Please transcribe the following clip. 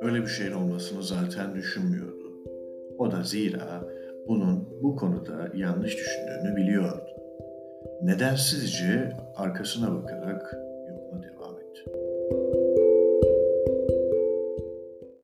Öyle bir şeyin olmasını zaten düşünmüyordu. O da zira bunun bu konuda yanlış düşündüğünü biliyordu. Nedensizce arkasına bakarak